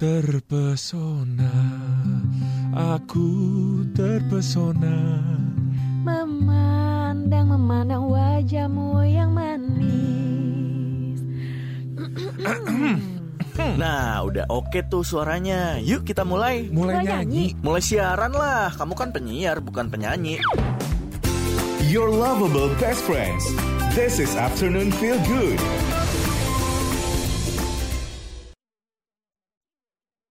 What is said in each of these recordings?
Terpesona, aku terpesona. Memandang, memandang wajahmu yang manis. Nah, udah oke tuh suaranya. Yuk kita mulai. Mulai nyanyi. Mulai siaran lah. Kamu kan penyiar, bukan penyanyi. Your lovable best friends. This is Afternoon Feel Good.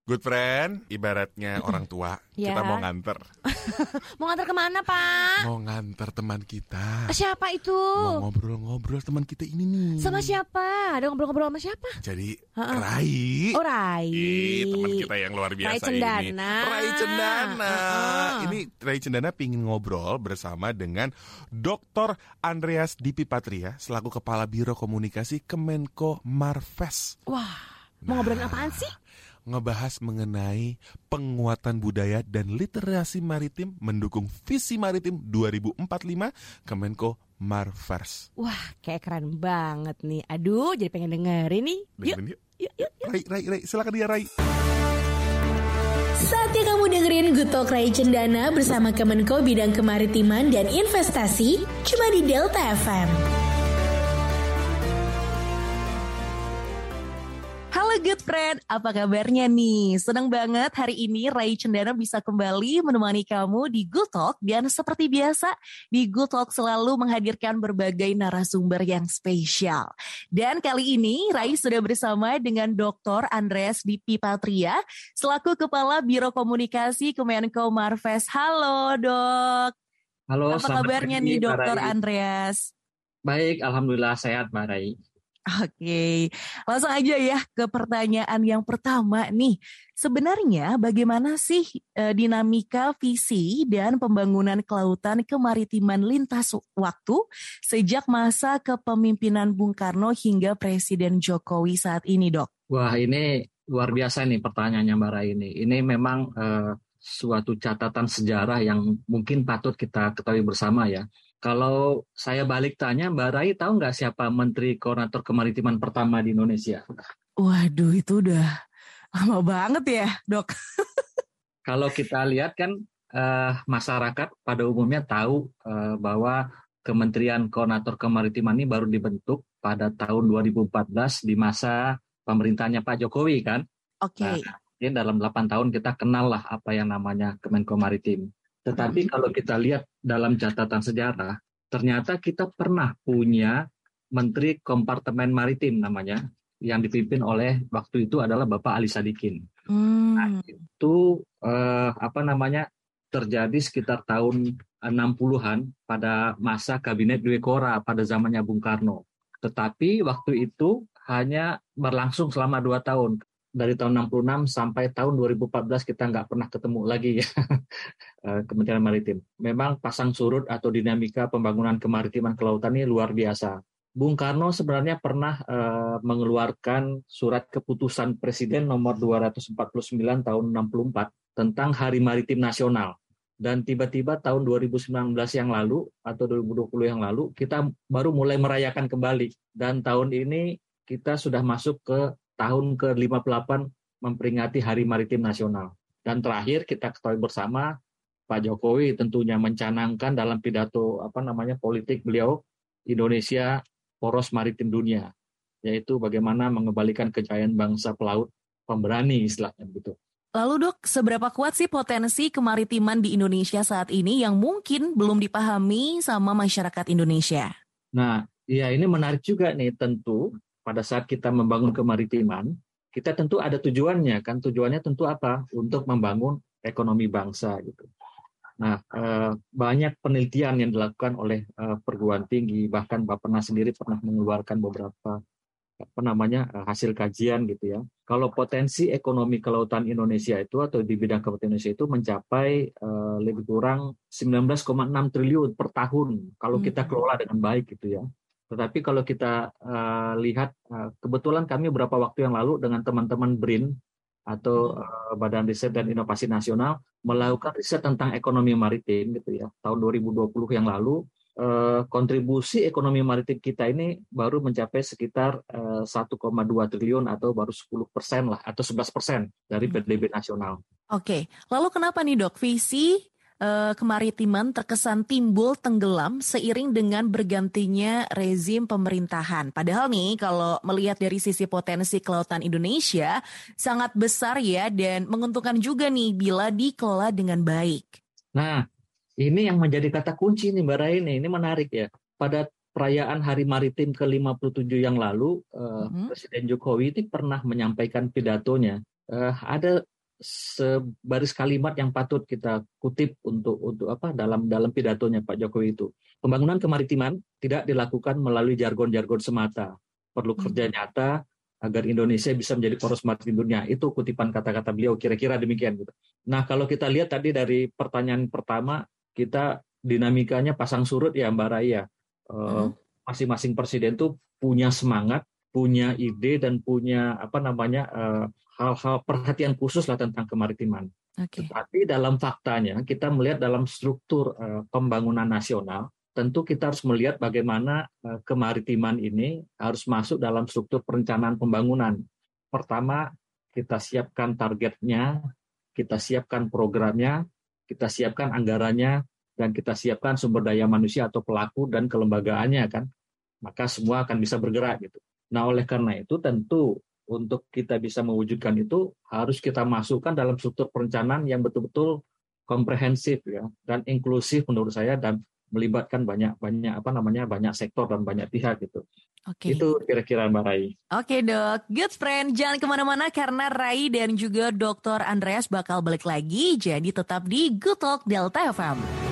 Good friend, ibaratnya orang tua. Ya. Kita mau nganter. Mau ngantar ke mana, Pak? Mau nganter teman kita. Siapa itu? Mau ngobrol-ngobrol teman kita ini nih. Sama siapa? Ada ngobrol-ngobrol sama siapa? Jadi Ha-ha. Rai. Oh, Rai. Ih, teman kita yang luar biasa Rai ini. Cendana. Rai Cendana. Ha-ha. Ini Rai Cendana pingin ngobrol bersama dengan Dr. Andreas Dipi Patria selaku Kepala Biro Komunikasi Kemenko Marves. Wah, mau ngobrolin apaan sih? Ngebahas mengenai penguatan budaya dan literasi maritim mendukung visi maritim 2045 Kemenko Marves. Wah, kayak keren banget nih. Aduh, jadi pengen dengerin nih. Yuk, Dengerin yuk. yuk, yuk. Rai, Rai, Rai, silakan dia Rai. Saatnya kamu dengerin Good Talk Rai Cendana bersama Kemenko Bidang Kemaritiman dan Investasi cuma di Delta FM. Halo good friend, apa kabarnya nih? Senang banget hari ini Rai Cendana bisa kembali menemani kamu di Good Talk dan seperti biasa di Good Talk selalu menghadirkan berbagai narasumber yang spesial. Dan kali ini Rai sudah bersama dengan Dr. Andreas Dipi Patria selaku Kepala Biro Komunikasi Kemenko Marves. Halo dok, Halo, apa kabarnya pagi, nih. Rai. Andreas? Baik, alhamdulillah sehat Mbak Rai. Oke, langsung aja ya ke pertanyaan yang pertama nih. Sebenarnya bagaimana sih eh, dinamika visi dan pembangunan kelautan kemaritiman lintas waktu sejak masa kepemimpinan Bung Karno hingga Presiden Jokowi saat ini, Dok? Wah, ini luar biasa nih pertanyaannya Mbak Rai ini. Ini memang eh, suatu catatan sejarah yang mungkin patut kita ketahui bersama ya. Kalau saya balik tanya, Mbak Rai tahu nggak siapa Menteri Koordinator Kemaritiman pertama di Indonesia? Waduh, itu udah lama banget ya, Dok. Kalau kita lihat kan eh, masyarakat pada umumnya tahu eh, bahwa Kementerian Koordinator Kemaritiman ini baru dibentuk pada tahun 2014 di masa pemerintahnya Pak Jokowi kan. Oke, Jadi dalam 8 tahun kita kenal lah apa yang namanya Kemenko Maritim. Tetapi kalau kita lihat dalam catatan sejarah, ternyata kita pernah punya Menteri Kompartemen Maritim namanya, yang dipimpin oleh waktu itu adalah Bapak Ali Sadikin Hmm, itu eh, apa namanya terjadi sekitar tahun 60-an pada masa kabinet Dwi Kora pada zamannya Bung Karno. Tetapi waktu itu hanya berlangsung selama dua tahun. Dari tahun 66 sampai tahun 2014 kita nggak pernah ketemu lagi ya eh, Kementerian Maritim. Memang pasang surut atau dinamika pembangunan kemaritiman kelautan ini luar biasa. Bung Karno sebenarnya pernah eh, mengeluarkan surat keputusan Presiden nomor 249 tahun 64 tentang Hari Maritim Nasional. Dan tiba-tiba tahun 2019 yang lalu atau 2020 yang lalu kita baru mulai merayakan kembali. Dan tahun ini kita sudah masuk ke tahun ke-58 memperingati Hari Maritim Nasional. Dan terakhir kita ketahui bersama Pak Jokowi tentunya mencanangkan dalam pidato apa namanya politik beliau Indonesia poros maritim dunia, yaitu bagaimana mengembalikan kejayaan bangsa pelaut pemberani istilahnya begitu. Lalu dok, seberapa kuat sih potensi kemaritiman di Indonesia saat ini yang mungkin belum dipahami sama masyarakat Indonesia? Nah, ya ini menarik juga nih tentu pada saat kita membangun kemaritiman, kita tentu ada tujuannya kan. Tujuannya tentu apa? Untuk membangun ekonomi bangsa gitu. Nah, eh, banyak penelitian yang dilakukan oleh eh, perguruan tinggi, bahkan Bapenas sendiri pernah mengeluarkan beberapa apa namanya eh, hasil kajian gitu ya. Kalau potensi ekonomi kelautan Indonesia itu atau di bidang kelautan Indonesia itu mencapai lebih kurang 19,6 triliun per tahun kalau kita Hmm. kelola dengan baik gitu ya. Tetapi kalau kita eh, lihat eh, kebetulan kami beberapa waktu yang lalu dengan teman-teman BRIN atau eh, Badan Riset dan Inovasi Nasional melakukan riset tentang ekonomi maritim gitu ya tahun 2020 yang lalu eh, kontribusi ekonomi maritim kita ini baru mencapai sekitar eh, 1,2 triliun atau baru 10 persen lah atau 11 persen dari PDB nasional. Oke, lalu kenapa nih dok? Visi eh, kemaritiman terkesan timbul tenggelam seiring dengan bergantinya rezim pemerintahan. Padahal nih kalau melihat dari sisi potensi kelautan Indonesia sangat besar ya dan menguntungkan juga nih bila dikelola dengan baik. Nah, ini yang menjadi kata kunci nih Mbak Raini, ini menarik ya. Pada perayaan Hari Maritim ke-57 yang lalu, eh, Mhm. Presiden Jokowi ini pernah menyampaikan pidatonya. Eh, ada sebaris kalimat yang patut kita kutip untuk untuk apa dalam dalam pidatonya Pak Jokowi itu. Pembangunan kemaritiman tidak dilakukan melalui jargon-jargon semata. Perlu kerja nyata agar Indonesia bisa menjadi poros maritim dunia. Itu kutipan kata-kata beliau kira-kira demikian gitu. Nah, kalau kita lihat tadi dari pertanyaan pertama, kita dinamikanya pasang surut ya Mbak Raya. Eh, Masing-masing presiden tuh punya semangat, punya ide dan punya apa namanya eh, hal-hal perhatian khusus lah tentang kemaritiman. Oke. Tapi dalam faktanya kita melihat dalam struktur eh, pembangunan nasional, tentu kita harus melihat bagaimana eh, kemaritiman ini harus masuk dalam struktur perencanaan pembangunan. Pertama, kita siapkan targetnya, kita siapkan programnya, kita siapkan anggarannya, dan kita siapkan sumber daya manusia atau pelaku dan kelembagaannya kan. Maka semua akan bisa bergerak gitu. Nah, oleh karena itu tentu untuk kita bisa mewujudkan itu harus kita masukkan dalam struktur perencanaan yang betul-betul komprehensif ya dan inklusif menurut saya dan melibatkan banyak banyak apa namanya banyak sektor dan banyak pihak gitu. Oke. Itu kira-kira Mbak Rai. Oke dok, good friend. Jangan ke mana-mana karena Rai dan juga Dr. Andreas bakal balik lagi. Jadi tetap di Good Talk Delta FM.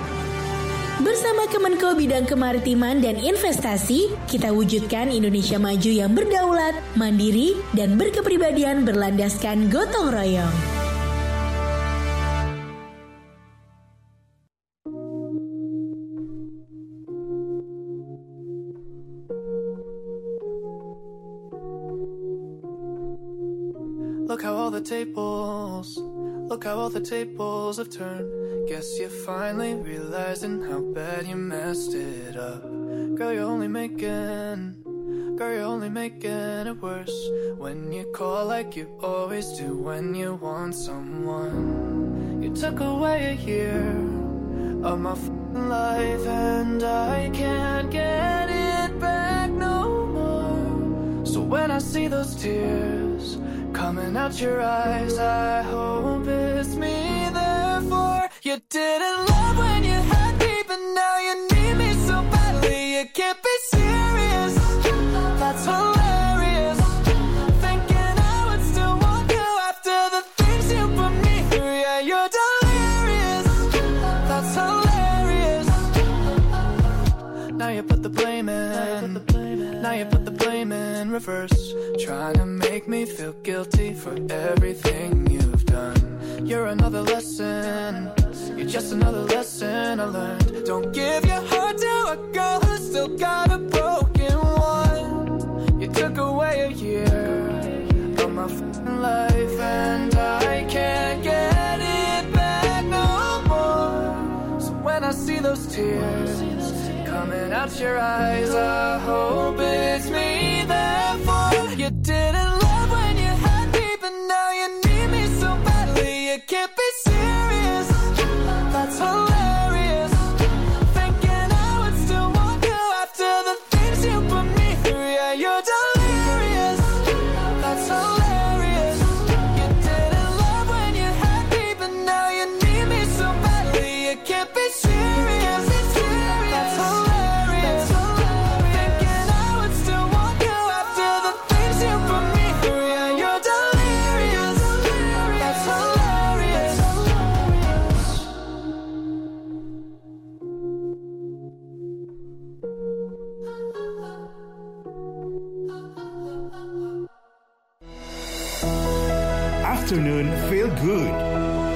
Bersama Kemenko Bidang Kemaritiman dan Investasi, kita wujudkan Indonesia maju yang berdaulat, mandiri, dan berkepribadian berlandaskan gotong royong. Look how all the tables, look how all the tables have turned. Guess you're finally realizing how bad you messed it up. Girl, you're only making, girl, you're only making it worse. When you call like you always do when you want someone. You took away a year of my life and I can't get it back no more. So when I see those tears coming out your eyes, I hope it's me. Therefore, you didn't love when you had me, but now you need me so badly. You can't be serious. That's hilarious. Thinking I would still want you after the things you put me through. Yeah, you're delirious. That's hilarious. Now you put the blame in. Now you put the blame in reverse. Trying to make me feel guilty for everything you've done. You're another lesson. You're just another lesson I learned. Don't give your heart to a girl who's still got a broken one. You took away a year of my life, and I can't get it back no more. So when I see those tears coming out your eyes, I Good.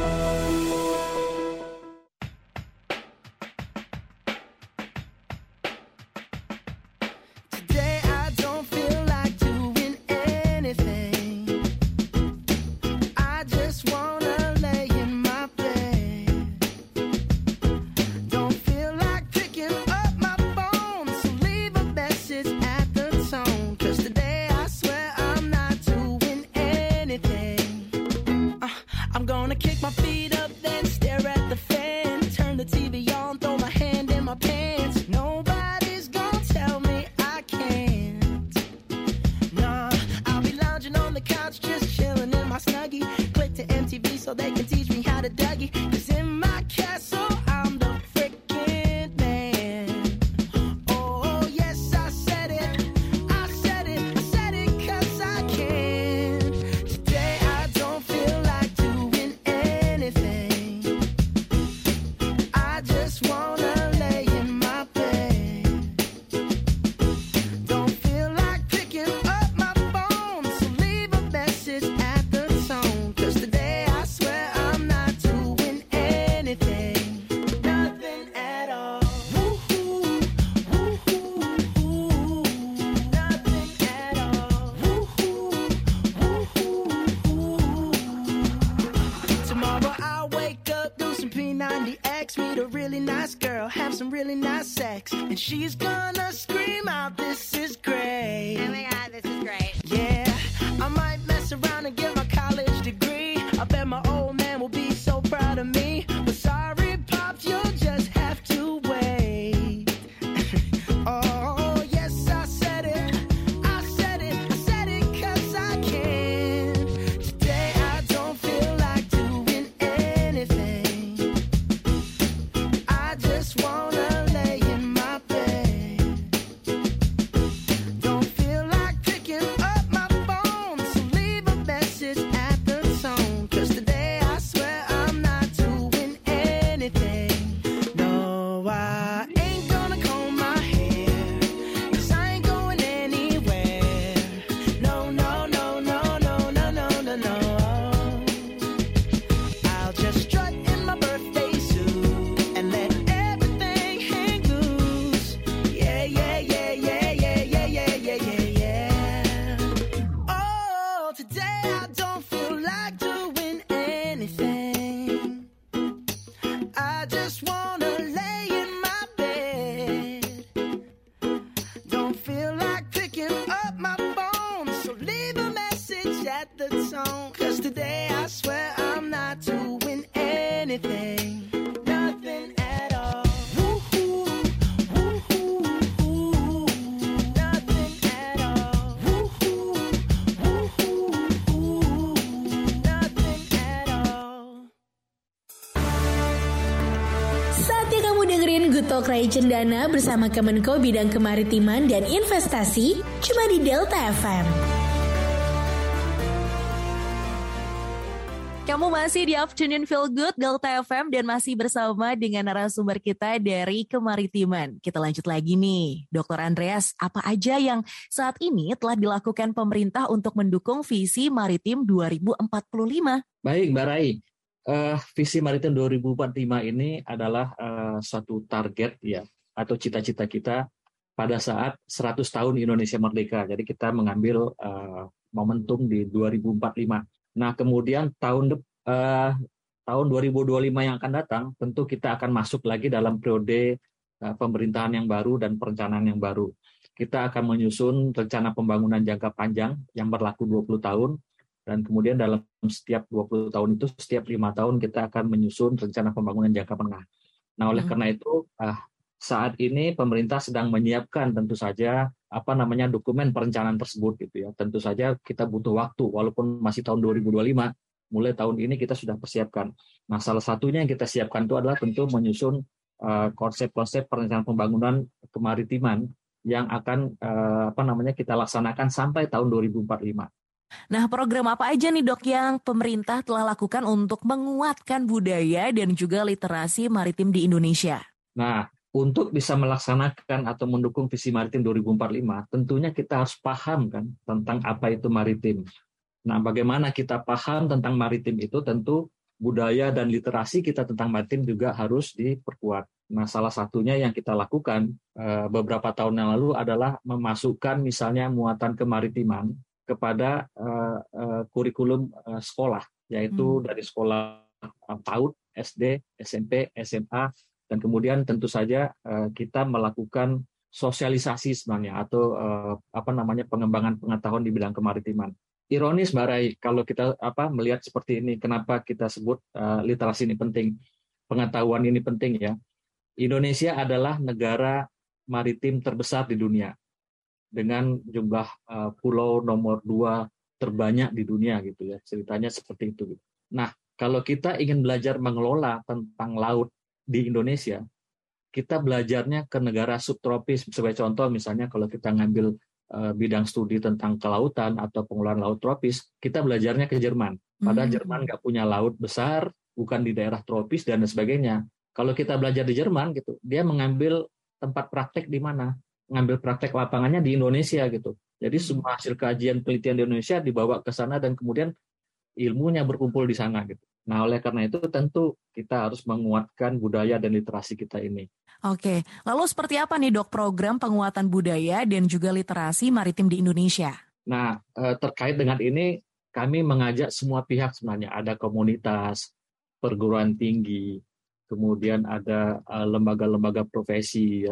she's gone. Rai Cendana bersama Kemenko Bidang Kemaritiman dan Investasi cuma di Delta FM. Kamu masih di Afternoon Feel Good Delta FM dan masih bersama dengan narasumber kita dari Kemaritiman. Kita lanjut lagi nih, Dr. Andreas, apa aja yang saat ini telah dilakukan pemerintah untuk mendukung visi maritim 2045? Baik, Mbak Rai. Eh, visi maritim 2045 ini adalah eh, suatu target ya atau cita-cita kita pada saat 100 tahun Indonesia merdeka. Jadi kita mengambil eh, momentum di 2045. Nah, kemudian tahun dep- eh, tahun 2025 yang akan datang, tentu kita akan masuk lagi dalam periode eh, pemerintahan yang baru dan perencanaan yang baru. Kita akan menyusun rencana pembangunan jangka panjang yang berlaku 20 tahun dan kemudian dalam setiap 20 tahun itu setiap lima tahun kita akan menyusun rencana pembangunan jangka menengah. Nah, oleh Hmm. karena itu ah, saat ini pemerintah sedang menyiapkan tentu saja apa namanya dokumen perencanaan tersebut gitu ya. Tentu saja kita butuh waktu walaupun masih tahun 2025 mulai tahun ini kita sudah persiapkan. Nah, salah satunya yang kita siapkan itu adalah tentu menyusun eh, konsep-konsep perencanaan pembangunan kemaritiman yang akan eh, apa namanya kita laksanakan sampai tahun 2045. Nah, program apa aja nih dok yang pemerintah telah lakukan untuk menguatkan budaya dan juga literasi maritim di Indonesia? Nah, untuk bisa melaksanakan atau mendukung visi maritim 2045, tentunya kita harus paham kan tentang apa itu maritim. Nah, bagaimana kita paham tentang maritim itu tentu budaya dan literasi kita tentang maritim juga harus diperkuat. Nah, salah satunya yang kita lakukan eh, beberapa tahun yang lalu adalah memasukkan misalnya muatan kemaritiman kepada eh, eh, kurikulum eh, sekolah, yaitu dari sekolah PAUD, SD, SMP, SMA, dan kemudian tentu saja eh, kita melakukan sosialisasi sebenarnya atau eh, apa namanya pengembangan pengetahuan di bidang kemaritiman. ironis Mbak Rai kalau kita apa melihat seperti ini kenapa kita sebut uh, literasi ini penting pengetahuan ini penting ya. Indonesia adalah negara maritim terbesar di dunia dengan jumlah uh, pulau nomor dua terbanyak di dunia gitu ya. Ceritanya seperti itu gitu. nah kalau kita ingin belajar mengelola tentang laut di Indonesia kita belajarnya ke negara subtropis. Sebagai contoh misalnya kalau kita ngambil uh, bidang studi tentang kelautan atau pengelolaan laut tropis kita belajarnya ke Jerman. Padahal Hmm. Jerman nggak punya laut besar bukan di daerah tropis dan sebagainya. Kalau kita belajar di Jerman gitu dia mengambil tempat praktek di mana ngambil praktek lapangannya di Indonesia gitu jadi semua hasil kajian penelitian di Indonesia dibawa ke sana dan kemudian ilmunya berkumpul di sana gitu nah oleh karena itu tentu kita harus menguatkan budaya dan literasi kita ini Oke, lalu seperti apa nih dok program penguatan budaya dan juga literasi maritim di Indonesia? Nah, eh, terkait dengan ini, kami mengajak semua pihak sebenarnya. Ada komunitas, perguruan tinggi, kemudian ada eh, lembaga-lembaga profesi.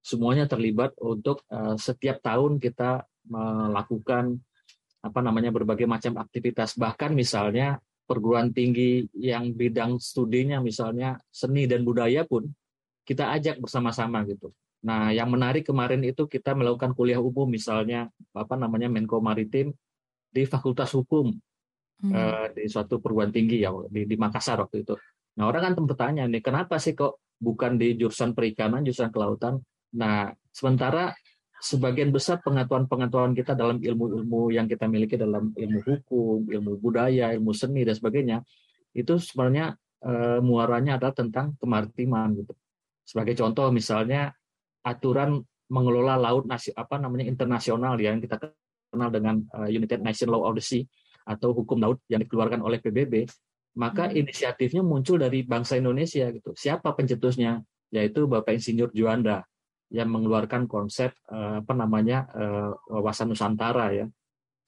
Ya. Semuanya terlibat untuk eh, setiap tahun kita melakukan apa namanya berbagai macam aktivitas. Bahkan misalnya perguruan tinggi yang bidang studinya misalnya seni dan budaya pun kita ajak bersama-sama gitu. Nah, yang menarik kemarin itu kita melakukan kuliah umum misalnya apa namanya Menko Maritim di Fakultas Hukum Hmm. eh, di suatu perguruan tinggi ya di, di Makassar waktu itu. Nah, orang kan bertanya nih, kenapa sih kok bukan di jurusan perikanan, jurusan kelautan? Nah, sementara sebagian besar pengetahuan-pengetahuan kita dalam ilmu-ilmu yang kita miliki dalam ilmu hukum, ilmu budaya, ilmu seni dan sebagainya, itu sebenarnya eh, muaranya adalah tentang kemaritiman gitu. Sebagai contoh misalnya aturan mengelola laut nasi, apa namanya internasional ya, yang kita kenal dengan uh, United Nations Law of the Sea atau hukum laut yang dikeluarkan oleh PBB, maka inisiatifnya muncul dari bangsa Indonesia gitu. Siapa pencetusnya? Yaitu Bapak Insinyur Juanda yang mengeluarkan konsep uh, apa namanya uh, wawasan Nusantara ya.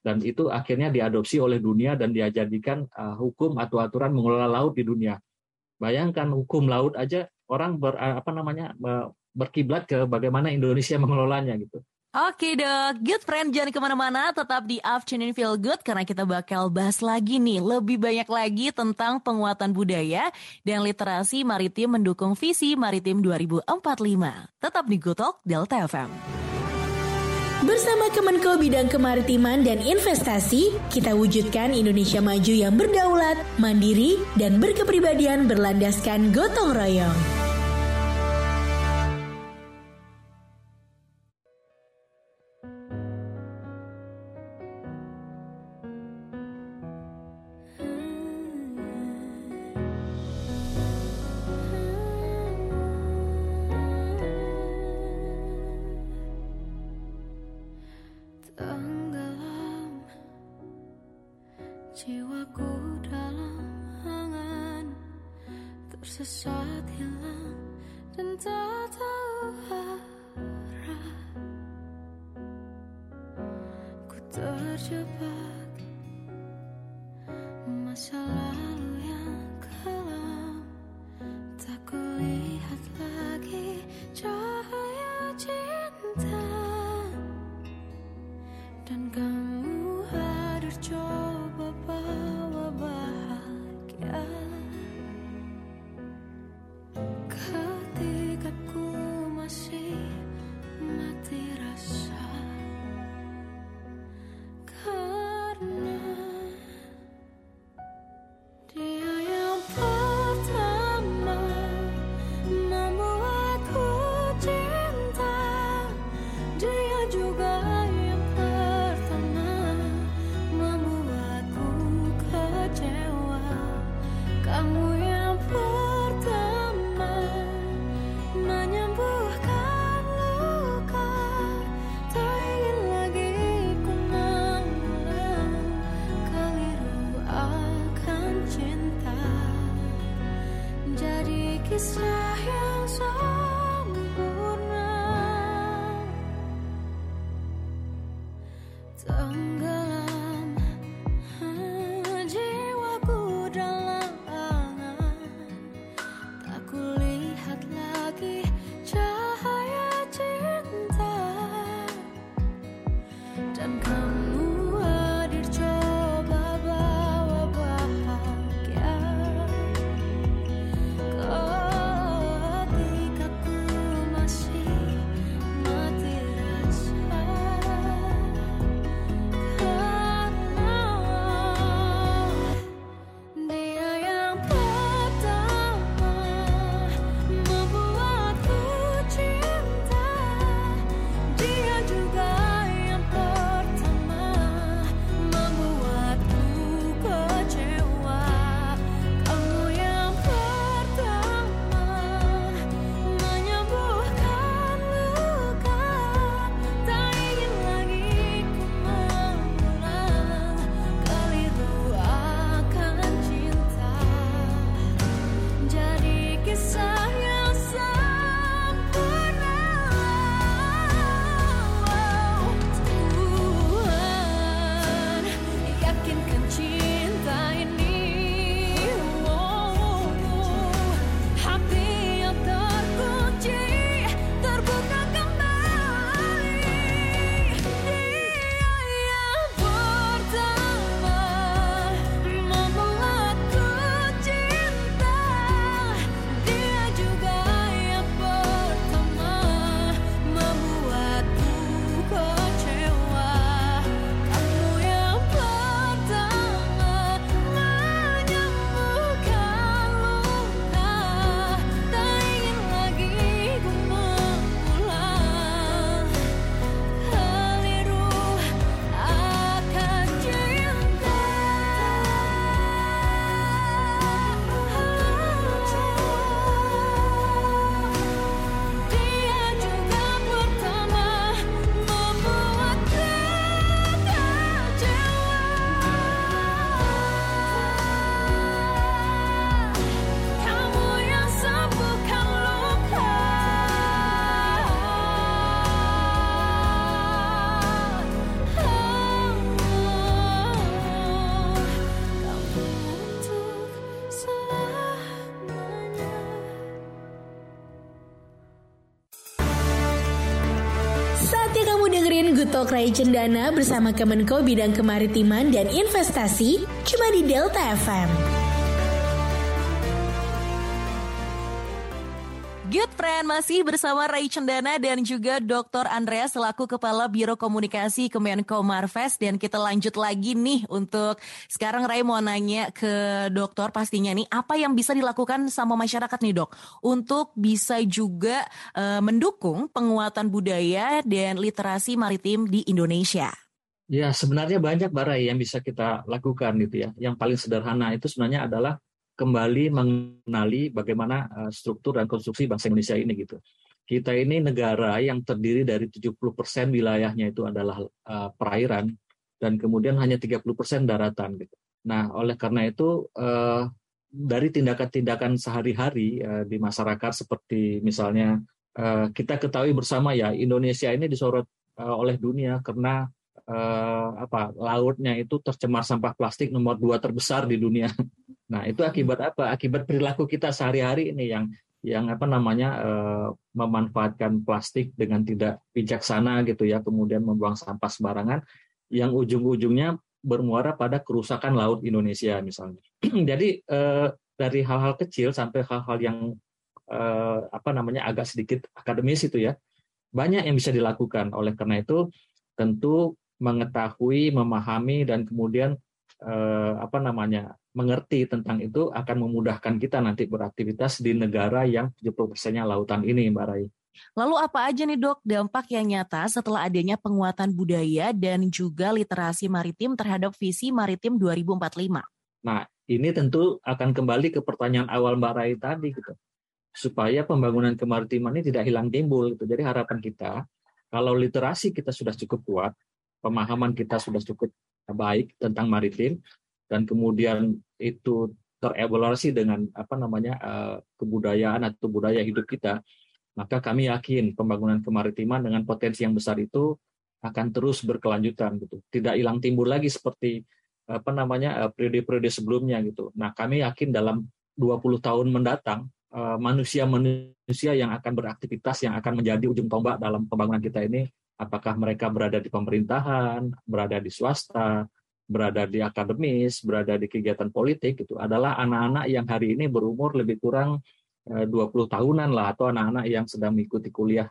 Dan itu akhirnya diadopsi oleh dunia dan dijadikan uh, hukum atau aturan mengelola laut di dunia. Bayangkan hukum laut aja orang ber, apa namanya berkiblat ke bagaimana Indonesia mengelolanya gitu. Oke dok, good friend jangan ke mana-mana, tetap di Afternoon Feel Good karena kita bakal bahas lagi nih lebih banyak lagi tentang penguatan budaya dan literasi maritim mendukung visi maritim 2045. Tetap di Good Talk Delta FM. Bersama Kemenko Bidang Kemaritiman dan Investasi, kita wujudkan Indonesia maju yang berdaulat, mandiri, dan berkepribadian berlandaskan gotong royong. Tenggelam. Jiwaku dalam angan Tersesat hilang dan tak tahu arah. Ku terjebak cinta Dan Rai Cendana bersama Kemenko Bidang Kemaritiman dan Investasi cuma di Delta FM. Good friend masih bersama Rai Cendana dan juga Dr. Andrea selaku Kepala Biro Komunikasi Kemenko Marves dan kita lanjut lagi nih untuk sekarang Rai mau nanya ke dokter pastinya nih apa yang bisa dilakukan sama masyarakat nih dok untuk bisa juga eh, mendukung penguatan budaya dan literasi maritim di Indonesia. Ya, sebenarnya banyak Barai yang bisa kita lakukan gitu ya. Yang paling sederhana itu sebenarnya adalah kembali mengenali bagaimana uh, struktur dan konstruksi bangsa Indonesia ini gitu. Kita ini negara yang terdiri dari 70% wilayahnya itu adalah uh, perairan dan kemudian hanya 30% daratan gitu. Nah, oleh karena itu uh, dari tindakan-tindakan sehari-hari di masyarakat seperti misalnya kita ketahui bersama ya Indonesia ini disorot oleh dunia karena apa lautnya itu tercemar sampah plastik nomor dua terbesar di dunia. Nah itu akibat apa? Akibat perilaku kita sehari-hari ini yang yang apa namanya uh, memanfaatkan plastik dengan tidak bijaksana gitu ya, kemudian membuang sampah sembarangan, yang ujung-ujungnya bermuara pada kerusakan laut Indonesia misalnya. Jadi uh, dari hal-hal kecil sampai hal-hal yang uh, apa namanya agak sedikit akademis itu ya, banyak yang bisa dilakukan. Oleh karena itu tentu mengetahui, memahami dan kemudian eh, apa namanya mengerti tentang itu akan memudahkan kita nanti beraktivitas di negara yang 70%-nya lautan ini, Mbak Rai. Lalu apa aja nih dok dampak yang nyata setelah adanya penguatan budaya dan juga literasi maritim terhadap visi maritim 2045? Nah, ini tentu akan kembali ke pertanyaan awal Mbak Rai tadi gitu. Supaya pembangunan kemaritiman ini tidak hilang timbul gitu. Jadi harapan kita kalau literasi kita sudah cukup kuat, pemahaman kita sudah cukup baik tentang maritim dan kemudian itu terevaluasi dengan apa namanya uh, kebudayaan atau budaya hidup kita, maka kami yakin pembangunan kemaritiman dengan potensi yang besar itu akan terus berkelanjutan gitu. Tidak hilang timbul lagi seperti apa namanya periode-periode sebelumnya gitu. Nah, kami yakin dalam 20 tahun mendatang manusia-manusia yang akan beraktivitas yang akan menjadi ujung tombak dalam pembangunan kita ini apakah mereka berada di pemerintahan, berada di swasta, berada di akademis, berada di kegiatan politik itu adalah anak-anak yang hari ini berumur lebih kurang 20 tahunan lah atau anak-anak yang sedang mengikuti kuliah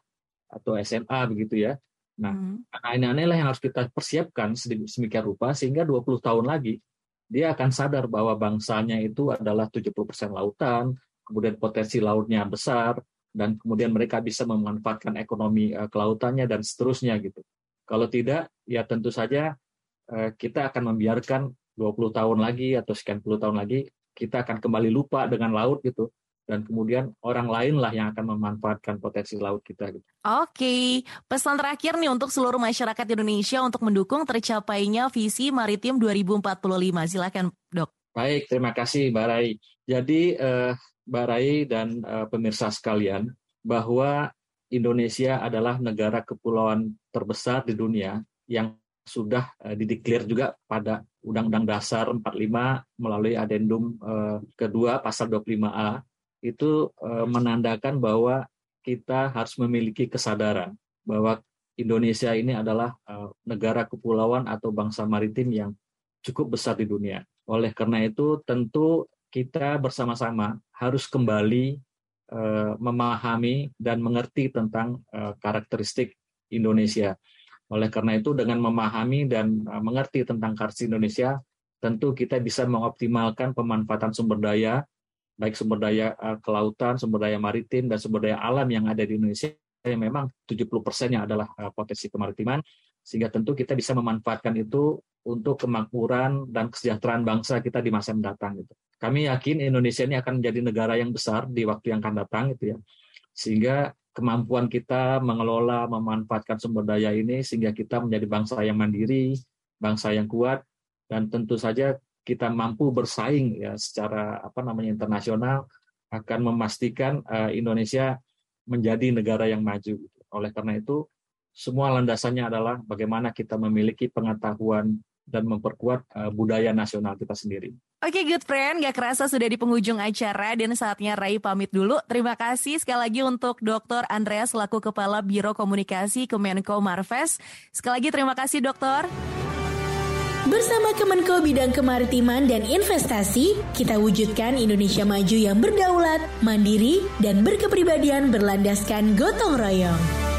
atau SMA begitu ya. Nah, hmm. anak-anak lah yang harus kita persiapkan sedemikian rupa sehingga 20 tahun lagi dia akan sadar bahwa bangsanya itu adalah 70% lautan, kemudian potensi lautnya besar, dan kemudian mereka bisa memanfaatkan ekonomi uh, kelautannya dan seterusnya gitu. Kalau tidak, ya tentu saja kita akan membiarkan 20 tahun lagi atau sekian puluh tahun lagi kita akan kembali lupa dengan laut gitu dan kemudian orang lain lah yang akan memanfaatkan potensi laut kita. Gitu. Oke, pesan terakhir nih untuk seluruh masyarakat Indonesia untuk mendukung tercapainya visi maritim 2045. Silakan, Dok. Baik, terima kasih, Mbak Rai. Jadi, eh, Mbak Rai dan uh, pemirsa sekalian, bahwa Indonesia adalah negara kepulauan terbesar di dunia yang sudah uh, dideklar juga pada Undang-Undang Dasar 45 melalui adendum uh, kedua pasal 25A itu uh, menandakan bahwa kita harus memiliki kesadaran bahwa Indonesia ini adalah negara kepulauan atau bangsa maritim yang cukup besar di dunia. Oleh karena itu tentu kita bersama-sama harus kembali memahami dan mengerti tentang karakteristik Indonesia. Oleh karena itu dengan memahami dan uh, mengerti tentang karakteristik Indonesia, tentu kita bisa mengoptimalkan pemanfaatan sumber daya baik sumber daya uh, kelautan, sumber daya maritim, dan sumber daya alam yang ada di Indonesia yang memang 70 persennya adalah uh, potensi kemaritiman, sehingga tentu kita bisa memanfaatkan itu untuk kemakmuran dan kesejahteraan bangsa kita di masa mendatang. Gitu. Kami yakin Indonesia ini akan menjadi negara yang besar di waktu yang akan datang, gitu ya. Sehingga kemampuan kita mengelola, memanfaatkan sumber daya ini, sehingga kita menjadi bangsa yang mandiri, bangsa yang kuat, dan tentu saja kita mampu bersaing ya secara apa namanya internasional akan memastikan uh, Indonesia menjadi negara yang maju. Oleh karena itu semua landasannya adalah bagaimana kita memiliki pengetahuan dan memperkuat uh, budaya nasional kita sendiri. Oke good friend, gak kerasa sudah di penghujung acara dan saatnya Rai pamit dulu. Terima kasih sekali lagi untuk Dr. Andreas selaku Kepala Biro Komunikasi Kemenko Marves. Sekali lagi terima kasih dokter. Bersama Kemenko Bidang Kemaritiman dan Investasi, kita wujudkan Indonesia maju yang berdaulat, mandiri, dan berkepribadian berlandaskan gotong royong.